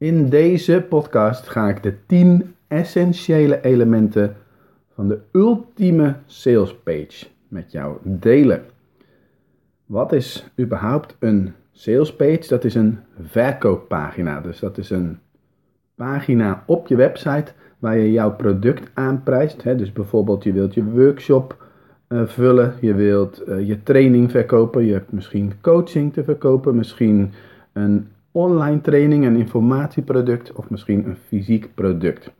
In deze podcast ga ik de 10 essentiële elementen van de ultieme sales page met jou delen. Wat is überhaupt een sales page? Dat is een verkooppagina. Dus dat is een pagina op je website waar je jouw product aanprijst. Dus bijvoorbeeld je wilt je workshop uh, vullen, je wilt uh, je training verkopen, je hebt misschien coaching te verkopen, misschien een online training, een informatieproduct of misschien een fysiek product.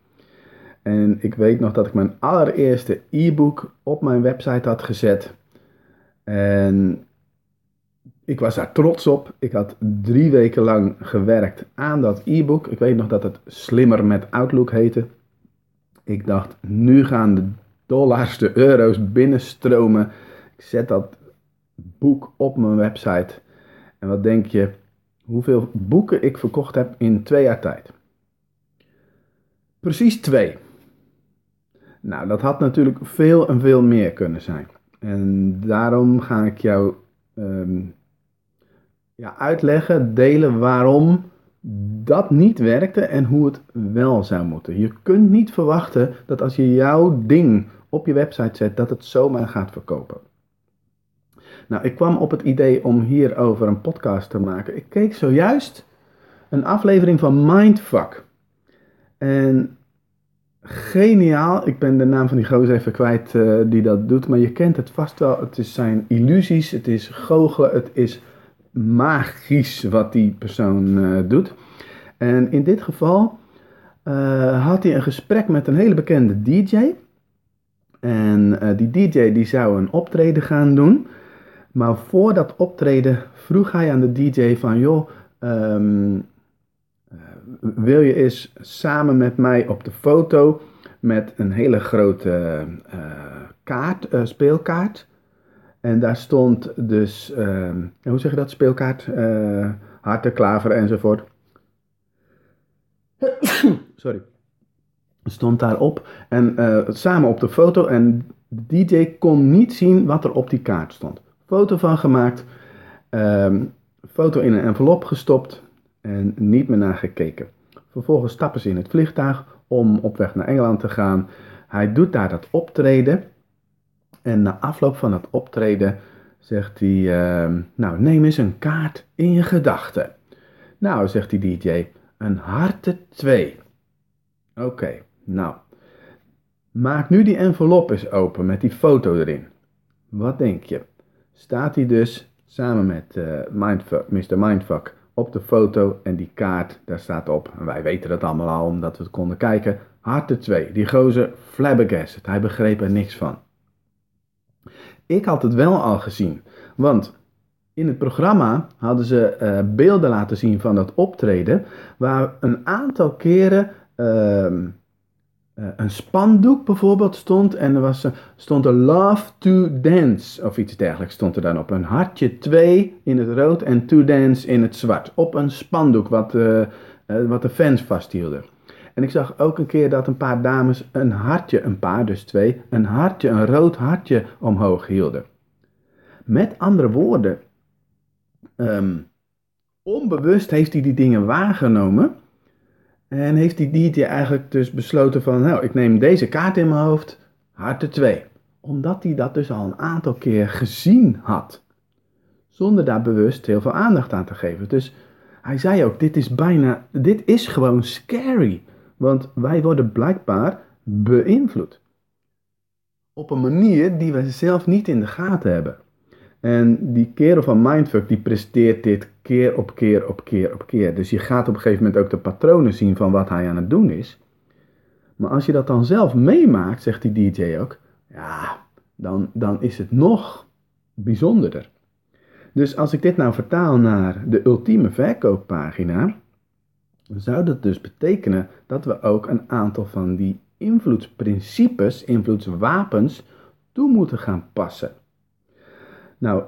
En ik weet nog dat ik mijn allereerste e-book op mijn website had gezet. En ik was daar trots op. Ik had drie weken lang gewerkt aan dat e-book. Ik weet nog dat het Slimmer met Outlook heette. Ik dacht, nu gaan de dollars, de euro's binnenstromen. Ik zet dat boek op mijn website. En wat denk je? Hoeveel boeken ik verkocht heb in twee jaar tijd? Precies twee. Nou, dat had natuurlijk veel en veel meer kunnen zijn. En daarom ga ik jou ehm, ja, uitleggen, delen waarom dat niet werkte en hoe het wel zou moeten. Je kunt niet verwachten dat als je jouw ding op je website zet, dat het zomaar gaat verkopen. Nou, ik kwam op het idee om hierover een podcast te maken. Ik keek zojuist een aflevering van Mindfuck. En geniaal. Ik ben de naam van die gozer even kwijt uh, die dat doet. Maar je kent het vast wel. Het is zijn illusies. Het is goochelen. Het is magisch wat die persoon uh, doet. En in dit geval uh, had hij een gesprek met een hele bekende DJ. En die DJ die zou een optreden gaan doen. Maar voor dat optreden vroeg hij aan de DJ van... joh, um, wil je eens samen met mij op de foto met een hele grote uh, kaart, uh, speelkaart. En daar stond dus, uh, hoe zeg je dat, speelkaart, harten, klaver enzovoort. Sorry. Stond daarop en samen op de foto en de DJ kon niet zien wat er op die kaart stond. Foto van gemaakt, um, foto in een envelop gestopt, en niet meer naar gekeken. Vervolgens stappen ze in het vliegtuig om op weg naar Engeland te gaan. Hij doet daar dat optreden. En na afloop van dat optreden zegt hij: uh, Nou, neem eens een kaart in je gedachten. Nou, zegt die DJ: Een harte 2. Oké, nou. Maak nu die envelop eens open met die foto erin. Wat denk je? Staat hij dus samen met uh, Mindfuck, Mr. Mindfuck op de foto en die kaart, daar staat op, en wij weten dat allemaal al omdat we het konden kijken, harte 2. Die gozer flabbergasted, hij begreep er niks van. Ik had het wel al gezien, want in het programma hadden ze uh, beelden laten zien van dat optreden, waar een aantal keren uh, een spandoek bijvoorbeeld stond en er was, stond er Love to Dance of iets dergelijks stond er dan op. Een hartje 2 in het rood en To Dance in het zwart. Op een spandoek wat, uh, wat de fans vasthielden. En ik zag ook een keer dat een paar dames een hartje, een paar dus twee, een hartje, een rood hartje omhoog hielden. Met andere woorden, um, onbewust heeft hij die dingen waargenomen en heeft die DJ eigenlijk dus besloten van, nou, ik neem deze kaart in mijn hoofd, harte 2. Omdat hij dat dus al een aantal keer gezien had. Zonder daar bewust heel veel aandacht aan te geven. Dus hij zei ook, dit is bijna, dit is gewoon scary. Want wij worden blijkbaar beïnvloed. Op een manier die we zelf niet in de gaten hebben. En die kerel van Mindfuck die presteert dit keer op keer op keer op keer. Dus je gaat op een gegeven moment ook de patronen zien van wat hij aan het doen is. Maar als je dat dan zelf meemaakt, zegt die DJ ook, ja, dan, dan is het nog bijzonderder. Dus als ik dit nou vertaal naar de ultieme verkooppagina, zou dat dus betekenen dat we ook een aantal van die invloedsprincipes, invloedswapens, toe moeten gaan passen. Nou,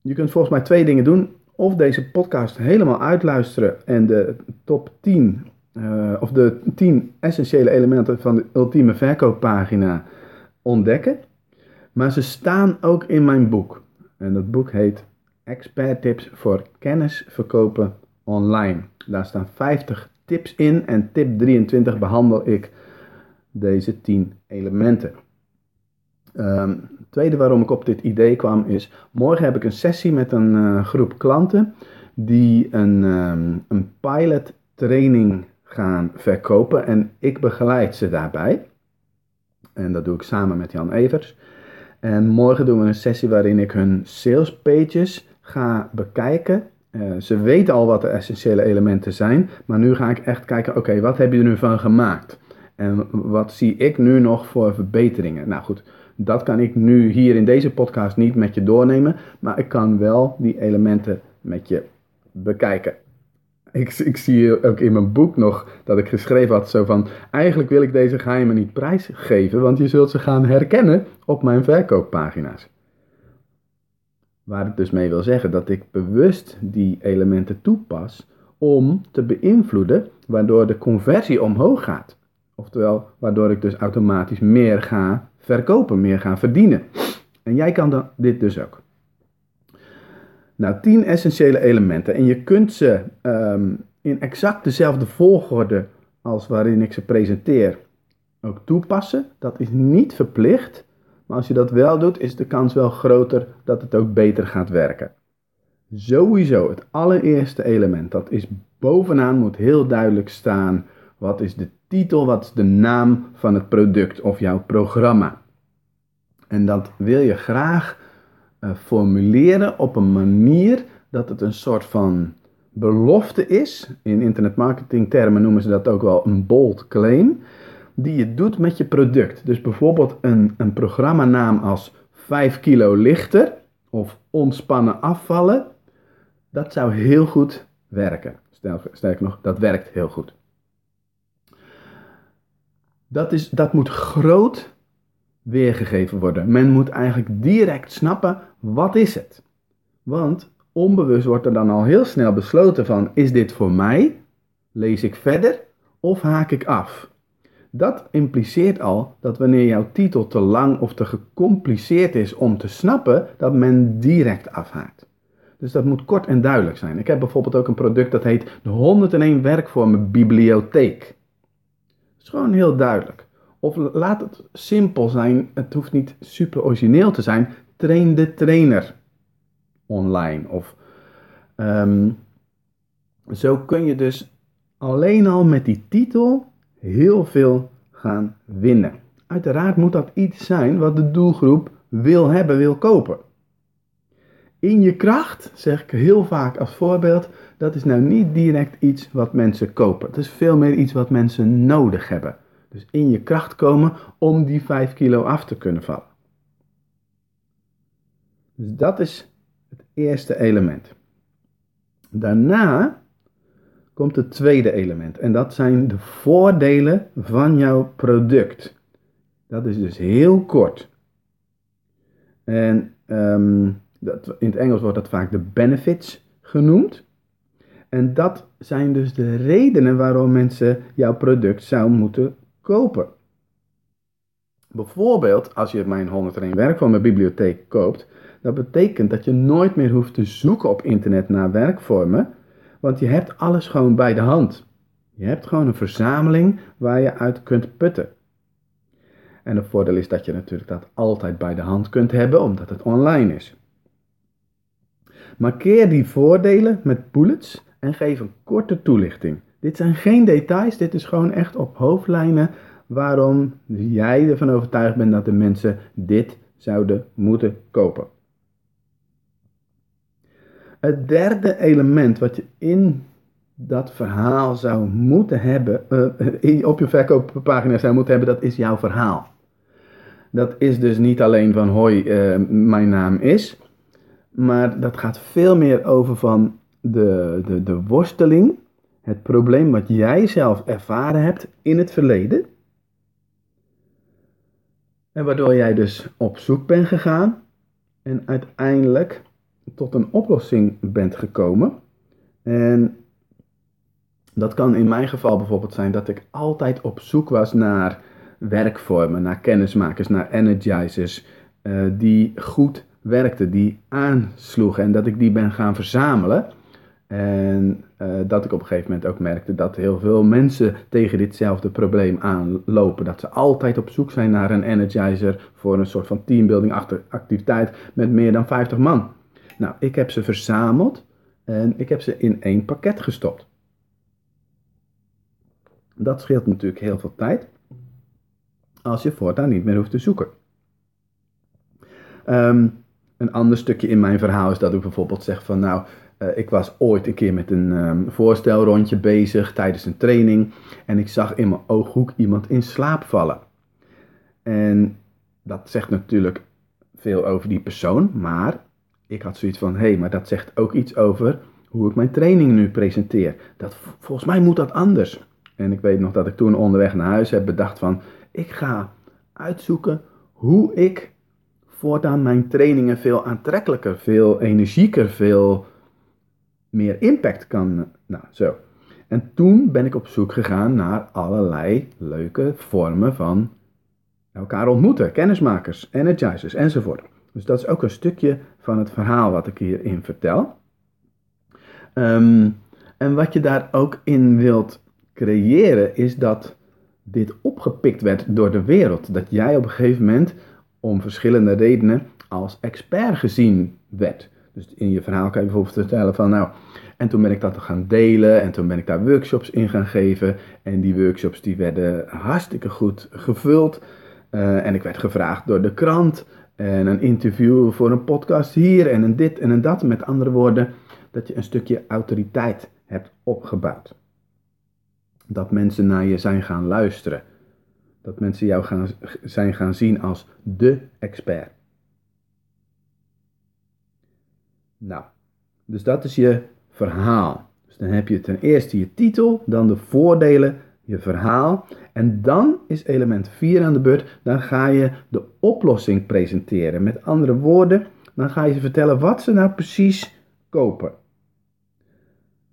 je kunt volgens mij twee dingen doen. Of deze podcast helemaal uitluisteren en de top 10 uh, eh, of de 10 essentiële elementen van de ultieme verkooppagina ontdekken. Maar ze staan ook in mijn boek. En dat boek heet Expert Tips voor kennis verkopen online. Daar staan 50 tips in en tip 23 behandel ik deze 10 elementen. Het tweede waarom ik op dit idee kwam is, morgen heb ik een sessie met een uh, groep klanten die een, um, een pilot training gaan verkopen en ik begeleid ze daarbij. En dat doe ik samen met Jan Evers. En morgen doen we een sessie waarin ik hun sales pages ga bekijken. Uh, ze weten al wat de essentiële elementen zijn, maar nu ga ik echt kijken, oké, wat heb je er nu van gemaakt? En wat zie ik nu nog voor verbeteringen? Nou goed, dat kan ik nu hier in deze podcast niet met je doornemen, maar ik kan wel die elementen met je bekijken. Ik, ik zie ook in mijn boek nog dat ik geschreven had zo van, eigenlijk wil ik deze geheimen niet prijsgeven, want je zult ze gaan herkennen op mijn verkooppagina's. Waar ik dus mee wil zeggen dat ik bewust die elementen toepas om te beïnvloeden waardoor de conversie omhoog gaat. Oftewel, waardoor ik dus automatisch meer ga verkopen, meer ga verdienen. En jij kan dan dit dus ook. Nou, 10 essentiële elementen. En je kunt ze um, in exact dezelfde volgorde als waarin ik ze presenteer ook toepassen. Dat is niet verplicht. Maar als je dat wel doet, is de kans wel groter dat het ook beter gaat werken. Sowieso, het allereerste element, dat is bovenaan, moet heel duidelijk staan. Wat is de titel, wat is de naam van het product of jouw programma? En dat wil je graag uh, formuleren op een manier dat het een soort van belofte is. In internetmarketingtermen noemen ze dat ook wel een bold claim. Die je doet met je product. Dus bijvoorbeeld een, een programmanaam als 5 kilo lichter of ontspannen afvallen. Dat zou heel goed werken. Sterker nog, dat werkt heel goed. Dat, is, dat moet groot weergegeven worden. Men moet eigenlijk direct snappen, wat is het? Want onbewust wordt er dan al heel snel besloten van, is dit voor mij? Lees ik verder of haak ik af? Dat impliceert al dat wanneer jouw titel te lang of te gecompliceerd is om te snappen, dat men direct afhaakt. Dus dat moet kort en duidelijk zijn. Ik heb bijvoorbeeld ook een product dat heet de 101 werkvormen bibliotheek. Gewoon heel duidelijk. Of laat het simpel zijn, het hoeft niet super origineel te zijn. Train de trainer online. Of um, zo kun je dus alleen al met die titel heel veel gaan winnen. Uiteraard moet dat iets zijn wat de doelgroep wil hebben, wil kopen. In je kracht, zeg ik heel vaak als voorbeeld, dat is nou niet direct iets wat mensen kopen. Het is veel meer iets wat mensen nodig hebben. Dus in je kracht komen om die 5 kilo af te kunnen vallen. Dus dat is het eerste element. Daarna komt het tweede element en dat zijn de voordelen van jouw product. Dat is dus heel kort. En um, dat, in het Engels wordt dat vaak de benefits genoemd. En dat zijn dus de redenen waarom mensen jouw product zou moeten kopen. Bijvoorbeeld, als je mijn 101 werk van mijn bibliotheek koopt, dat betekent dat je nooit meer hoeft te zoeken op internet naar werkvormen, want je hebt alles gewoon bij de hand. Je hebt gewoon een verzameling waar je uit kunt putten. En het voordeel is dat je natuurlijk dat altijd bij de hand kunt hebben, omdat het online is. Markeer die voordelen met bullets en geef een korte toelichting. Dit zijn geen details, dit is gewoon echt op hoofdlijnen waarom jij ervan overtuigd bent dat de mensen dit zouden moeten kopen. Het derde element wat je in dat verhaal zou moeten hebben, uh, op je verkooppagina zou moeten hebben, dat is jouw verhaal. Dat is dus niet alleen van hoi, uh, mijn naam is, maar dat gaat veel meer over van de, de, de worsteling, het probleem wat jij zelf ervaren hebt in het verleden. En waardoor jij dus op zoek bent gegaan en uiteindelijk tot een oplossing bent gekomen. En dat kan in mijn geval bijvoorbeeld zijn dat ik altijd op zoek was naar werkvormen, naar kennismakers, naar energizers uh, die goed werkten, die aansloegen en dat ik die ben gaan verzamelen. En eh, dat ik op een gegeven moment ook merkte dat heel veel mensen tegen ditzelfde probleem aanlopen. Dat ze altijd op zoek zijn naar een energizer voor een soort van teambuilding activiteit met meer dan 50 man. Nou, ik heb ze verzameld en ik heb ze in één pakket gestopt. Dat scheelt natuurlijk heel veel tijd als je voortaan niet meer hoeft te zoeken. Ehm, een ander stukje in mijn verhaal is dat ik bijvoorbeeld zeg van nou, uh, ik was ooit een keer met een um, voorstelrondje bezig tijdens een training en ik zag in mijn ooghoek iemand in slaap vallen. En dat zegt natuurlijk veel over die persoon, maar ik had zoiets van hé, hey, maar dat zegt ook iets over hoe ik mijn training nu presenteer. Dat, volgens mij moet dat anders. En ik weet nog dat ik toen onderweg naar huis heb bedacht van ik ga uitzoeken hoe ik voortaan mijn trainingen veel aantrekkelijker, veel energieker, veel meer impact kan. Nou, zo. En toen ben ik op zoek gegaan naar allerlei leuke vormen van elkaar ontmoeten. Kennismakers, energizers enzovoort. Dus dat is ook een stukje van het verhaal wat ik hierin vertel. Um, en wat je daar ook in wilt creëren is dat dit opgepikt werd door de wereld. Dat jij op een gegeven moment om verschillende redenen als expert gezien werd. Dus in je verhaal kan je bijvoorbeeld vertellen van nou, en toen ben ik dat gaan delen en toen ben ik daar workshops in gaan geven. En die workshops die werden hartstikke goed gevuld. Uh, en ik werd gevraagd door de krant en een interview voor een podcast hier en een dit en een dat. Met andere woorden, dat je een stukje autoriteit hebt opgebouwd. Dat mensen naar je zijn gaan luisteren. Dat mensen jou gaan, zijn gaan zien als de expert. Nou, dus dat is je verhaal. Dus dan heb je ten eerste je titel, dan de voordelen, je verhaal. En dan is element 4 aan de beurt. Dan ga je de oplossing presenteren. Met andere woorden, dan ga je ze vertellen wat ze nou precies kopen.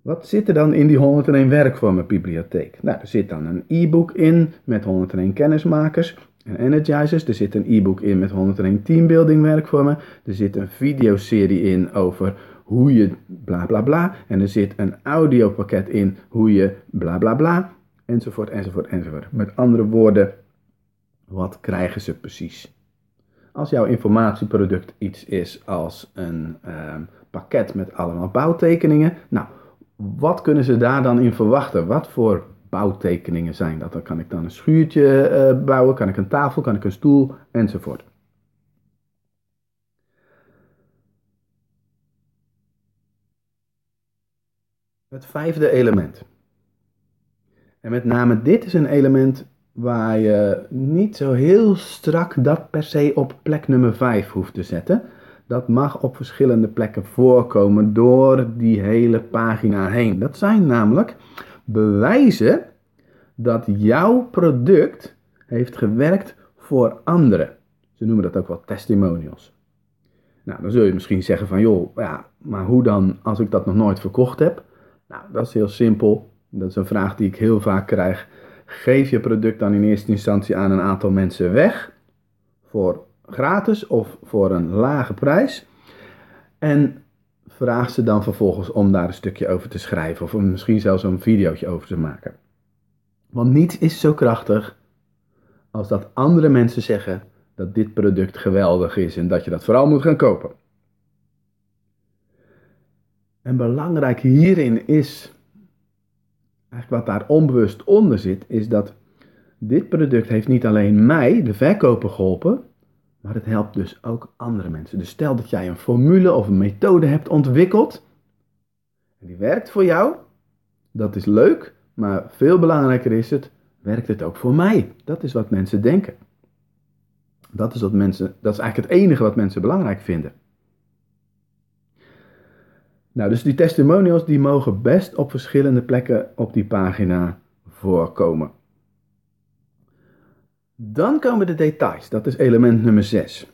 Wat zit er dan in die 101 werkvormen bibliotheek? Nou, er zit dan een e-book in met 101 kennismakers en energizers. Er zit een e-book in met 101 teambuilding werkvormen. Er zit een videoserie in over hoe je bla bla bla. En er zit een audiopakket in hoe je bla bla bla. Enzovoort, enzovoort, enzovoort. Met andere woorden, wat krijgen ze precies? Als jouw informatieproduct iets is als een ehm, pakket met allemaal bouwtekeningen, nou, wat kunnen ze daar dan in verwachten? Wat voor bouwtekeningen zijn dat? Dan kan ik dan een schuurtje uh, bouwen, kan ik een tafel, kan ik een stoel, enzovoort. Het vijfde element. En met name dit is een element waar je niet zo heel strak dat per se op plek nummer 5 hoeft te zetten dat mag op verschillende plekken voorkomen door die hele pagina heen. Dat zijn namelijk bewijzen dat jouw product heeft gewerkt voor anderen. Ze noemen dat ook wel testimonials. Nou, dan zul je misschien zeggen van, joh, ja, maar hoe dan als ik dat nog nooit verkocht heb? Nou, dat is heel simpel. Dat is een vraag die ik heel vaak krijg. Geef je product dan in eerste instantie aan een aantal mensen weg voor gratis of voor een lage prijs. En vraag ze dan vervolgens om daar een stukje over te schrijven of misschien zelfs een videootje over te maken. Want niets is zo krachtig als dat andere mensen zeggen dat dit product geweldig is en dat je dat vooral moet gaan kopen. En belangrijk hierin is, eigenlijk wat daar onbewust onder zit, is dat dit product heeft niet alleen mij, de verkoper, geholpen, maar het helpt dus ook andere mensen. Dus stel dat jij een formule of een methode hebt ontwikkeld. En die werkt voor jou. Dat is leuk. Maar veel belangrijker is het, werkt het ook voor mij? Dat is wat mensen denken. Dat is, wat mensen, dat is eigenlijk het enige wat mensen belangrijk vinden. Nou, dus die testimonials die mogen best op verschillende plekken op die pagina voorkomen. Dan komen de details, dat is element nummer 6.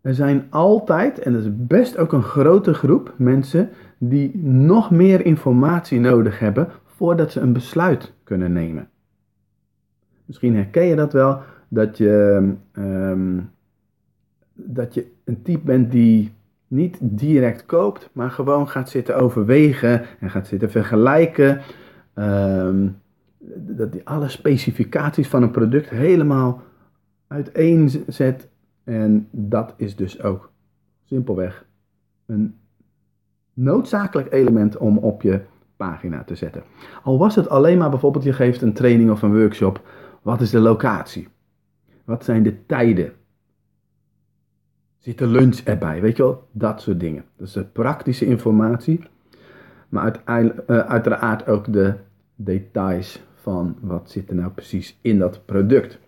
Er zijn altijd, en dat is best ook een grote groep mensen, die nog meer informatie nodig hebben voordat ze een besluit kunnen nemen. Misschien herken je dat wel, dat je, um, dat je een type bent die niet direct koopt, maar gewoon gaat zitten overwegen en gaat zitten vergelijken. Ehm, dat die alle specificaties van een product helemaal uiteenzet. En dat is dus ook simpelweg een noodzakelijk element om op je pagina te zetten. Al was het alleen maar bijvoorbeeld je geeft een training of een workshop. Wat is de locatie? Wat zijn de tijden? Zit de lunch erbij? Weet je wel? Dat soort dingen. Dus de praktische informatie. Maar eh, uiteraard ook de details van wat zit er nou precies in dat product.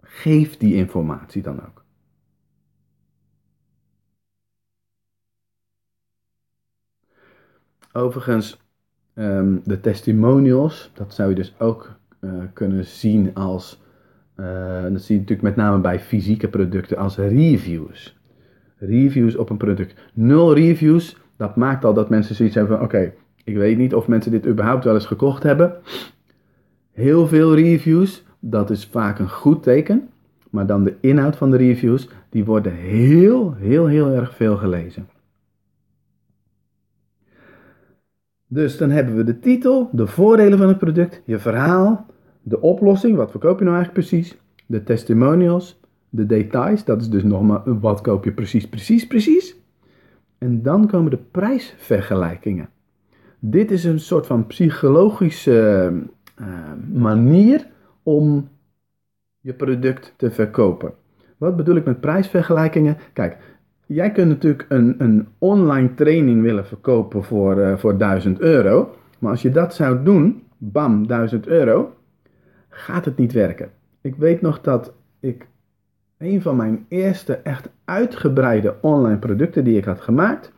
Geef die informatie dan ook. Overigens, um, de testimonials, dat zou je dus ook uh, kunnen zien als, uh, dat zie je natuurlijk met name bij fysieke producten, als reviews. Reviews op een product. Nul reviews, dat maakt al dat mensen zoiets hebben van, oké, ik weet niet of mensen dit überhaupt wel eens gekocht hebben. Heel veel reviews, dat is vaak een goed teken. Maar dan de inhoud van de reviews, die worden heel, heel, heel erg veel gelezen. Dus dan hebben we de titel, de voordelen van het product, je verhaal, de oplossing, wat verkoop je nou eigenlijk precies, de testimonials, de details, dat is dus nog maar wat koop je precies, precies, precies. En dan komen de prijsvergelijkingen. Dit is een soort van psychologische uh, manier om je product te verkopen. Wat bedoel ik met prijsvergelijkingen? Kijk, jij kunt natuurlijk een, een online training willen verkopen voor, uh, voor 1000 euro. Maar als je dat zou doen, bam, 1000 euro, gaat het niet werken. Ik weet nog dat ik een van mijn eerste echt uitgebreide online producten die ik had gemaakt,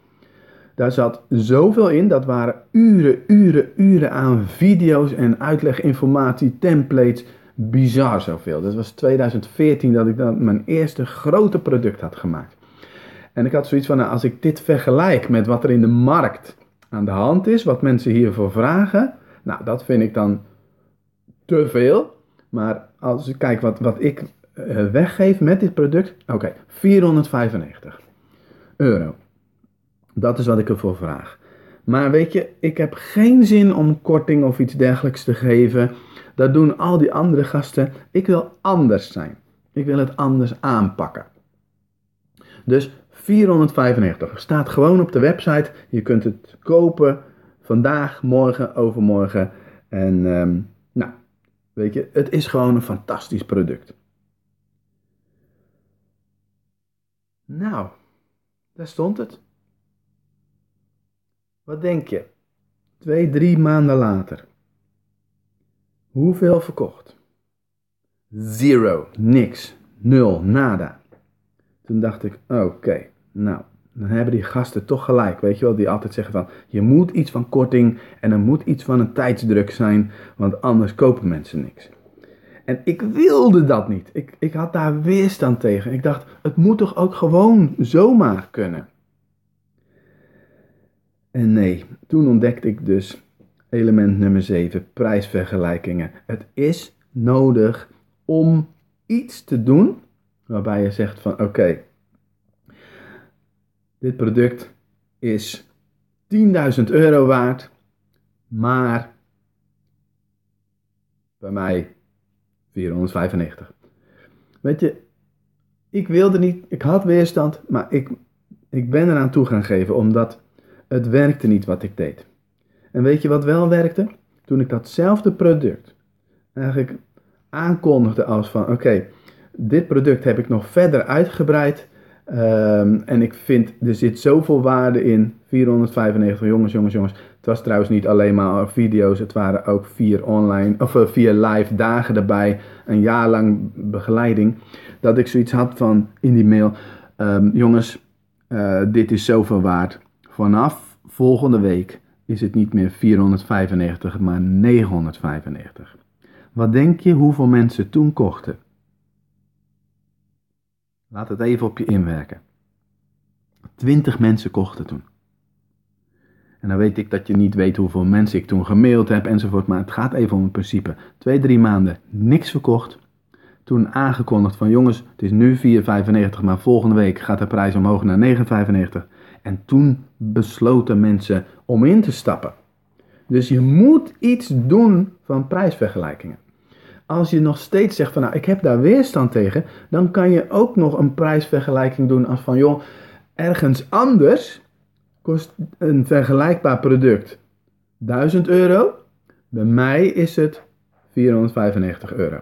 daar zat zoveel in. Dat waren uren, uren, uren aan video's en uitleginformatie, templates. Bizar zoveel. Dat was 2014 dat ik dan mijn eerste grote product had gemaakt. En ik had zoiets van, nou, als ik dit vergelijk met wat er in de markt aan de hand is, wat mensen hiervoor vragen, nou, dat vind ik dan te veel. Maar als ik kijk wat, wat ik uh, weggeef met dit product, oké, 495 euro. Dat is wat ik ervoor vraag. Maar weet je, ik heb geen zin om korting of iets dergelijks te geven. Dat doen al die andere gasten. Ik wil anders zijn. Ik wil het anders aanpakken. Dus 495 staat gewoon op de website. Je kunt het kopen vandaag, morgen, overmorgen. En um, nou, weet je, het is gewoon een fantastisch product. Nou, daar stond het. Wat denk je? Twee, drie maanden later. Hoeveel verkocht? Zero, niks, nul, nada. Toen dacht ik, oké, nou, dan hebben die gasten toch gelijk, weet je wel, die altijd zeggen van, je moet iets van korting en er moet iets van een tijdsdruk zijn, want anders kopen mensen niks. En ik wilde dat niet. Ik, ik had daar weerstand tegen. Ik dacht, het moet toch ook gewoon zomaar kunnen. En nee, toen ontdekte ik dus element nummer 7, prijsvergelijkingen. Het is nodig om iets te doen waarbij je zegt van oké, dit product is 10.000 euro waard, maar bij mij 495. Weet je, ik wilde niet, ik had weerstand, maar ik, ik ben eraan toe gaan geven omdat het werkte niet wat ik deed. En weet je wat wel werkte? Toen ik datzelfde product eigenlijk aankondigde als van oké, dit product heb ik nog verder uitgebreid. Um, en ik vind, er zit zoveel waarde in. 495 jongens, jongens, jongens. Het was trouwens niet alleen maar video's. Het waren ook vier online, of uh, vier live dagen erbij. Een jaar lang begeleiding. Dat ik zoiets had van in die mail. Um, jongens, uh, dit is zoveel waard. Vanaf volgende week is het niet meer 495, maar 995. Wat denk je hoeveel mensen toen kochten? Laat het even op je inwerken. 20 mensen kochten toen. En dan weet ik dat je niet weet hoeveel mensen ik toen gemaild heb enzovoort, maar het gaat even om het principe. Twee, drie maanden niks verkocht. toen aangekondigd van jongens, het is nu 4,95, maar volgende week gaat de prijs omhoog naar 9,95. En toen besloten mensen om in te stappen. Dus je moet iets doen van prijsvergelijkingen. Als je nog steeds zegt van nou ik heb daar weerstand tegen, dan kan je ook nog een prijsvergelijking doen als van joh, ergens anders kost een vergelijkbaar product 1000 euro. Bij mij is het 495 euro.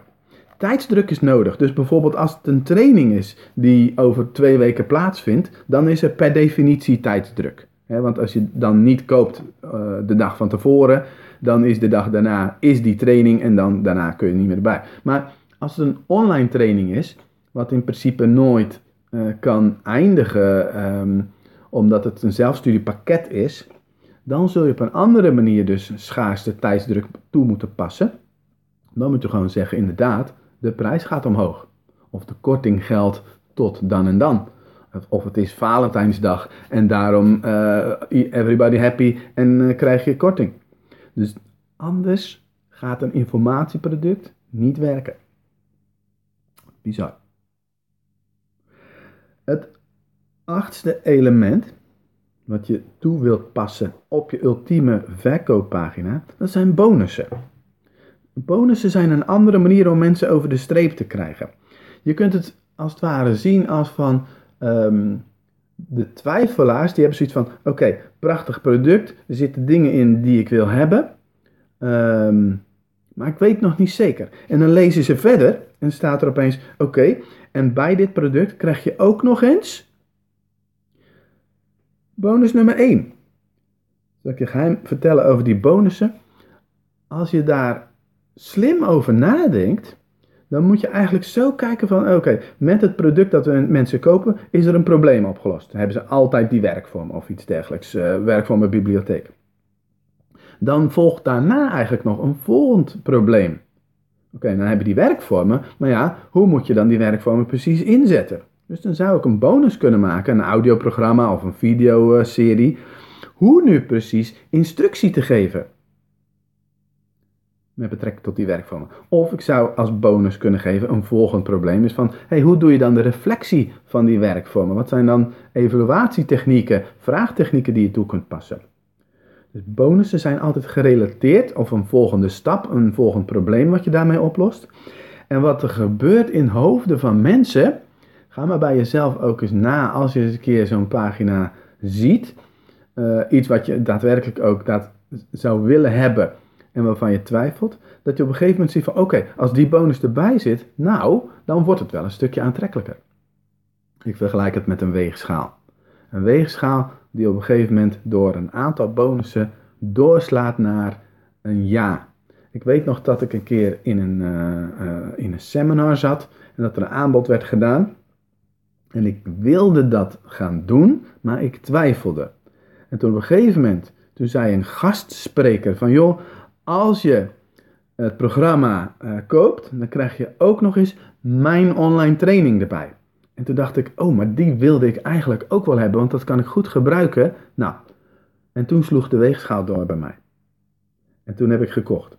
Tijdsdruk is nodig. Dus bijvoorbeeld als het een training is die over twee weken plaatsvindt, dan is er per definitie tijdsdruk. want als je dan niet koopt uh, de dag van tevoren, dan is de dag daarna is die training en dan daarna kun je niet meer bij. Maar als het een online training is, wat in principe nooit uh, kan eindigen um, omdat het een zelfstudiepakket is, dan zul je op een andere manier dus schaarste tijdsdruk toe moeten passen. Dan moet je gewoon zeggen, inderdaad, de prijs gaat omhoog. Of de korting geldt tot dan en dan. Of het is Valentijnsdag en daarom uh, everybody happy en uh, krijg je korting. Dus anders gaat een informatieproduct niet werken. Bizar. Het achtste element wat je toe wilt passen op je ultieme verkooppagina, dat zijn bonussen. Bonussen zijn een andere manier om mensen over de streep te krijgen. Je kunt het als het ware zien als van ehm, de twijfelaars, die hebben zoiets van: oké, prachtig product, er zitten dingen in die ik wil hebben, ehm, maar ik weet nog niet zeker. En dan lezen ze verder en staat er opeens: oké, en bij dit product krijg je ook nog eens Bonus nummer 1. Zal ik je geheim vertellen over die bonussen? Als je daar slim over nadenkt, dan moet je eigenlijk zo kijken van, oké, met het product dat we mensen kopen, is er een probleem opgelost. Hebben ze altijd die werkvorm of iets dergelijks, uh, bij bibliotheek. Dan volgt daarna eigenlijk nog een volgend probleem. Oké, dan heb je die werkvormen, maar ja, hoe moet je dan die werkvormen precies inzetten? Dus dan zou ik een bonus kunnen maken, een audioprogramma of een videoserie. Hoe nu precies instructie te geven. Met betrekking tot die werkvormen. Of ik zou als bonus kunnen geven een volgend probleem. Is van, hey, hoe doe je dan de reflectie van die werkvormen? Wat zijn dan evaluatietechnieken, vraagtechnieken die je toe kunt passen? Dus bonussen zijn altijd gerelateerd of een volgende stap, een volgend probleem wat je daarmee oplost. En wat er gebeurt in hoofden van mensen Ga maar bij jezelf ook eens na als je eens een keer zo'n pagina ziet. Uh, iets wat je daadwerkelijk ook dat zou willen hebben en waarvan je twijfelt. Dat je op een gegeven moment ziet van oké, als die bonus erbij zit, nou, dan wordt het wel een stukje aantrekkelijker. Ik vergelijk het met een weegschaal. Een weegschaal die op een gegeven moment door een aantal bonussen doorslaat naar een ja. Ik weet nog dat ik een keer in een, uh, uh, in een seminar zat en dat er een aanbod werd gedaan. En ik wilde dat gaan doen, maar ik twijfelde. En toen op een gegeven moment, toen zei een gastspreker van joh, als je het programma uh, koopt, dan krijg je ook nog eens mijn online training erbij. En toen dacht ik, oh, maar die wilde ik eigenlijk ook wel hebben, want dat kan ik goed gebruiken. Nou, en toen sloeg de weegschaal door bij mij. En toen heb ik gekocht.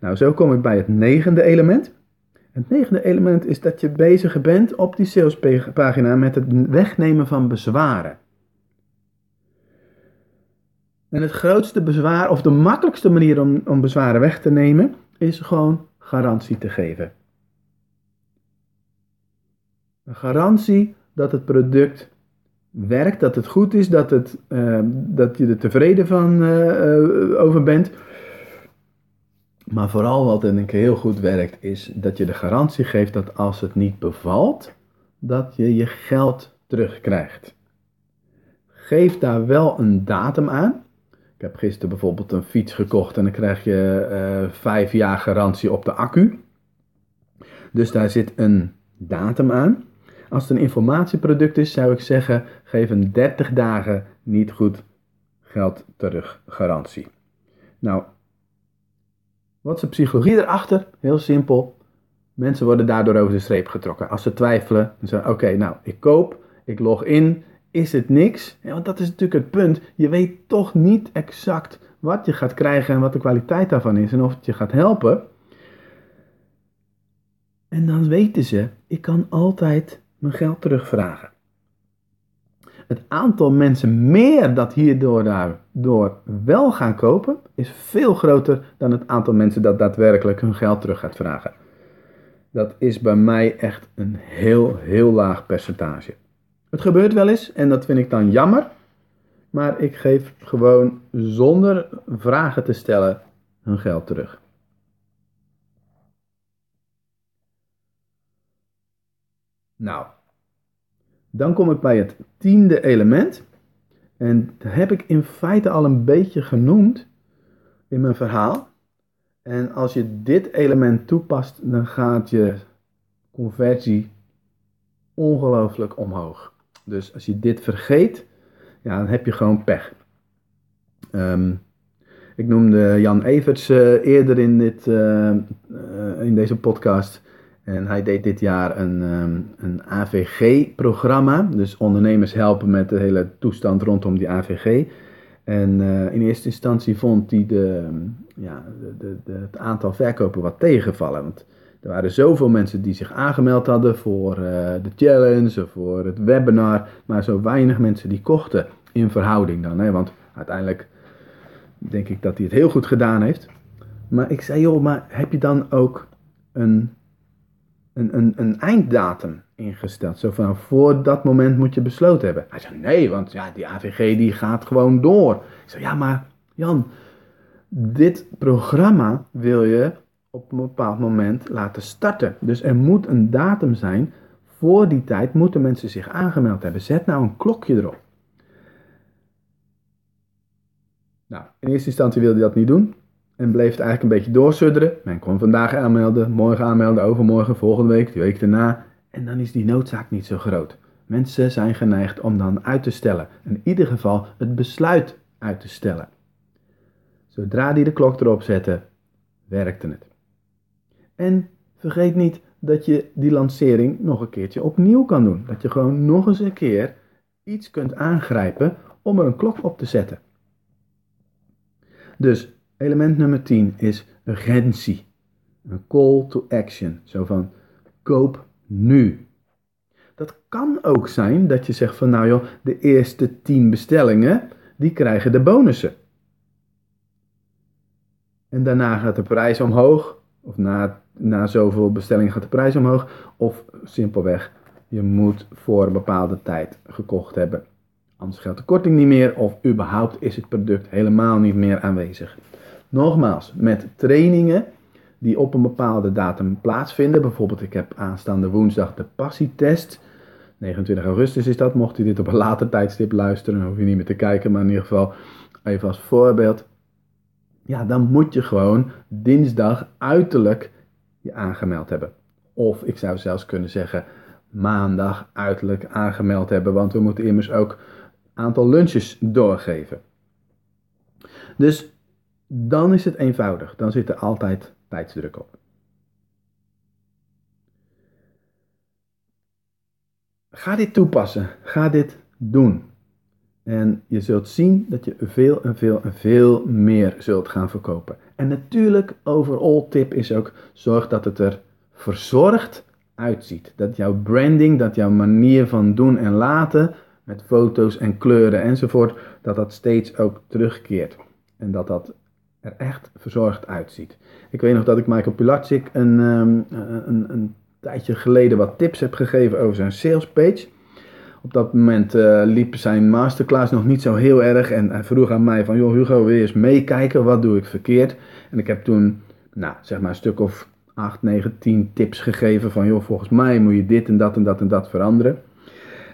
Nou, zo kom ik bij het negende element. Het negende element is dat je bezig bent op die salespagina met het wegnemen van bezwaren. En het grootste bezwaar, of de makkelijkste manier om, om bezwaren weg te nemen, is gewoon garantie te geven. Een garantie dat het product werkt, dat het goed is, dat, het, uh, dat je er tevreden van uh, over bent. Maar vooral wat denk ik heel goed werkt, is dat je de garantie geeft dat als het niet bevalt, dat je je geld terugkrijgt. Geef daar wel een datum aan. Ik heb gisteren bijvoorbeeld een fiets gekocht en dan krijg je uh, vijf jaar garantie op de accu. Dus daar zit een datum aan. Als het een informatieproduct is, zou ik zeggen: geef een 30 dagen niet goed geld terug garantie. Nou, wat is de psychologie erachter? Heel simpel. Mensen worden daardoor over de streep getrokken. Als ze twijfelen, dan zeggen oké, nou, ik koop, ik log in, is het niks? Want dat is natuurlijk het punt. Je weet toch niet exact wat je gaat krijgen en wat de kwaliteit daarvan is en of het je gaat helpen. En dan weten ze, ik kan altijd mijn geld terugvragen. Het aantal mensen meer dat hierdoor daardoor wel gaan kopen, is veel groter dan het aantal mensen dat daadwerkelijk hun geld terug gaat vragen. Dat is bij mij echt een heel, heel laag percentage. Het gebeurt wel eens en dat vind ik dan jammer. Maar ik geef gewoon zonder vragen te stellen hun geld terug. Nou, dan kom ik bij het tiende element. En dat heb ik in feite al een beetje genoemd in mijn verhaal. En als je dit element toepast, dan gaat je conversie ongelooflijk omhoog. Dus als je dit vergeet, ja, dan heb je gewoon pech. Ehm, ik noemde Jan Everts uh, eerder in, dit, uh, in deze podcast. En hij deed dit jaar een, um, een AVG-programma. Dus ondernemers helpen met de hele toestand rondom die AVG. En in eerste instantie vond hij de, ja, de, de, het aantal verkopen wat tegenvallen. Er waren zoveel mensen die zich aangemeld hadden voor de challenge of voor het webinar. Maar zo weinig mensen die kochten in verhouding dan. Hè? Want uiteindelijk denk ik dat hij het heel goed gedaan heeft. Maar ik zei, joh, maar heb je dan ook een, een, een, een einddatum ingesteld? Zo van, voor dat moment moet je besloten hebben. Hij zei, nee, want ja, die AVG die gaat gewoon door. Ik zei, ja, maar Jan, dit programma wil je op een bepaald moment laten starten. Dus er moet een datum zijn. Voor die tijd moeten mensen zich aangemeld hebben. Zet nou een klokje erop. Nou, in eerste instantie wilde hij dat niet doen. En bleef het eigenlijk een beetje doorsudderen. Men kon vandaag aanmelden, morgen aanmelden, overmorgen, volgende week, de week daarna. En dan is die noodzaak niet zo groot. Mensen zijn geneigd om dan uit te stellen. In ieder geval het besluit uit te stellen. Zodra die de klok erop zette, werkte het. En vergeet niet dat je die lancering nog een keertje opnieuw kan doen. Dat je gewoon nog eens een keer iets kunt aangrijpen om er een klok op te zetten. Dus element nummer 10 is urgentie. Een call to action. Zo van koop nu. Dat kan ook zijn dat je zegt van nou joh, de eerste 10 bestellingen, die krijgen de bonussen. En daarna gaat de prijs omhoog. Of na, na zoveel bestellingen gaat de prijs omhoog. Of simpelweg, je moet voor een bepaalde tijd gekocht hebben. Anders geldt de korting niet meer of überhaupt is het product helemaal niet meer aanwezig. Nogmaals, met trainingen die op een bepaalde datum plaatsvinden. Bijvoorbeeld, ik heb aanstaande woensdag de passietest. 29 augustus is dat. Mocht u dit op een later tijdstip luisteren, dan hoef je niet meer te kijken. Maar in ieder geval, even als voorbeeld. Ja, dan moet je gewoon dinsdag uiterlijk je aangemeld hebben. Of ik zou zelfs kunnen zeggen maandag uiterlijk aangemeld hebben. Want we moeten immers ook aantal lunches doorgeven. Dus dan is het eenvoudig. Dan zit er altijd tijdsdruk op. Ga dit toepassen. Ga dit doen. En je zult zien dat je veel en veel en veel meer zult gaan verkopen. En natuurlijk, overall tip is ook, zorg dat het er verzorgd uitziet. Dat jouw branding, dat jouw manier van doen en laten met foto's en kleuren enzovoort, dat dat steeds ook terugkeert. En dat dat er echt verzorgd uitziet. Ik weet nog dat ik Michael Pilatschik een, um, een, een, tijdje geleden wat tips heb gegeven over zijn sales page. Op dat moment uh, liep zijn masterclass nog niet zo heel erg en hij vroeg aan mij van, joh Hugo, wil je eens meekijken, wat doe ik verkeerd? En ik heb toen, nou, zeg maar een stuk of 8, 9, 10 tips gegeven van, joh, volgens mij moet je dit en dat en dat en dat veranderen.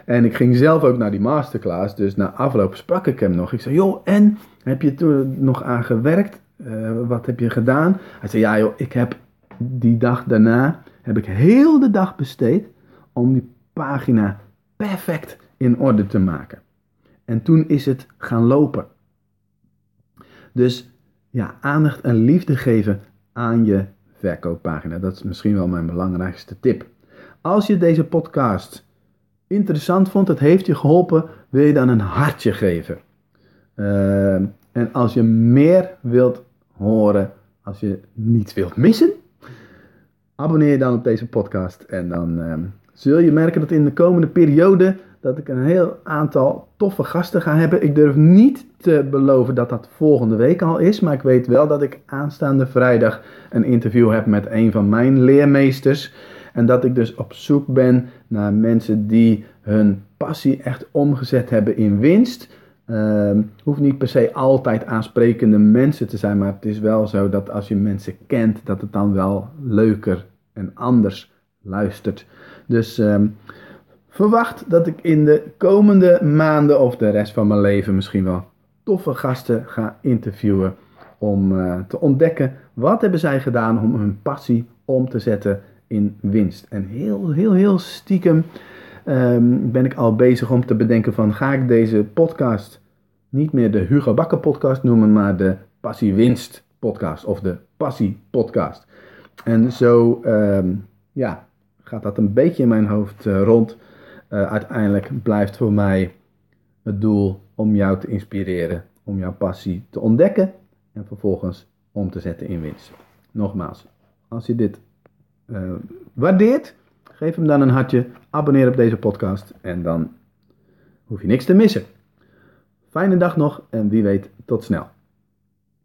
En ik ging zelf ook naar die masterclass. Dus na afloop sprak ik hem nog. Ik zei, joh, en heb je toen nog aan gewerkt? Uh, wat heb je gedaan? Hij zei, ja joh, ik heb die dag daarna, heb ik heel de dag besteed om die pagina perfect in orde te maken. En toen is het gaan lopen. Dus ja, aandacht en liefde geven aan je verkooppagina. Dat is misschien wel mijn belangrijkste tip. Als je deze podcast interessant vond, het heeft je geholpen, wil je dan een hartje geven. Uh, en als je meer wilt horen, als je niets wilt missen, abonneer je dan op deze podcast. En dan ehm, zul je merken dat in de komende periode dat ik een heel aantal toffe gasten ga hebben. Ik durf niet te beloven dat dat volgende week al is, maar ik weet wel dat ik aanstaande vrijdag een interview heb met een van mijn leermeesters. En dat ik dus op zoek ben naar mensen die hun passie echt omgezet hebben in winst. Uh, hoeft niet per se altijd aansprekende mensen te zijn, maar het is wel zo dat als je mensen kent, dat het dan wel leuker en anders luistert. Dus uh, verwacht dat ik in de komende maanden of de rest van mijn leven misschien wel toffe gasten ga interviewen om uh, te ontdekken wat hebben zij gedaan om hun passie om te zetten in winst. En heel, heel, heel stiekem um, ben ik al bezig om te bedenken van ga ik deze podcast niet meer de Hugo Bakker podcast noemen, maar de Passie Winst podcast of de Passie podcast. En zo um, ja, gaat dat een beetje in mijn hoofd uh, rond. Uh, uiteindelijk blijft voor mij het doel om jou te inspireren, om jouw passie te ontdekken en vervolgens om te zetten in winst. Nogmaals, als je dit uh, waardeert, geef hem dan een hartje, abonneer op deze podcast en dan hoef je niks te missen. Fijne dag nog en wie weet tot snel.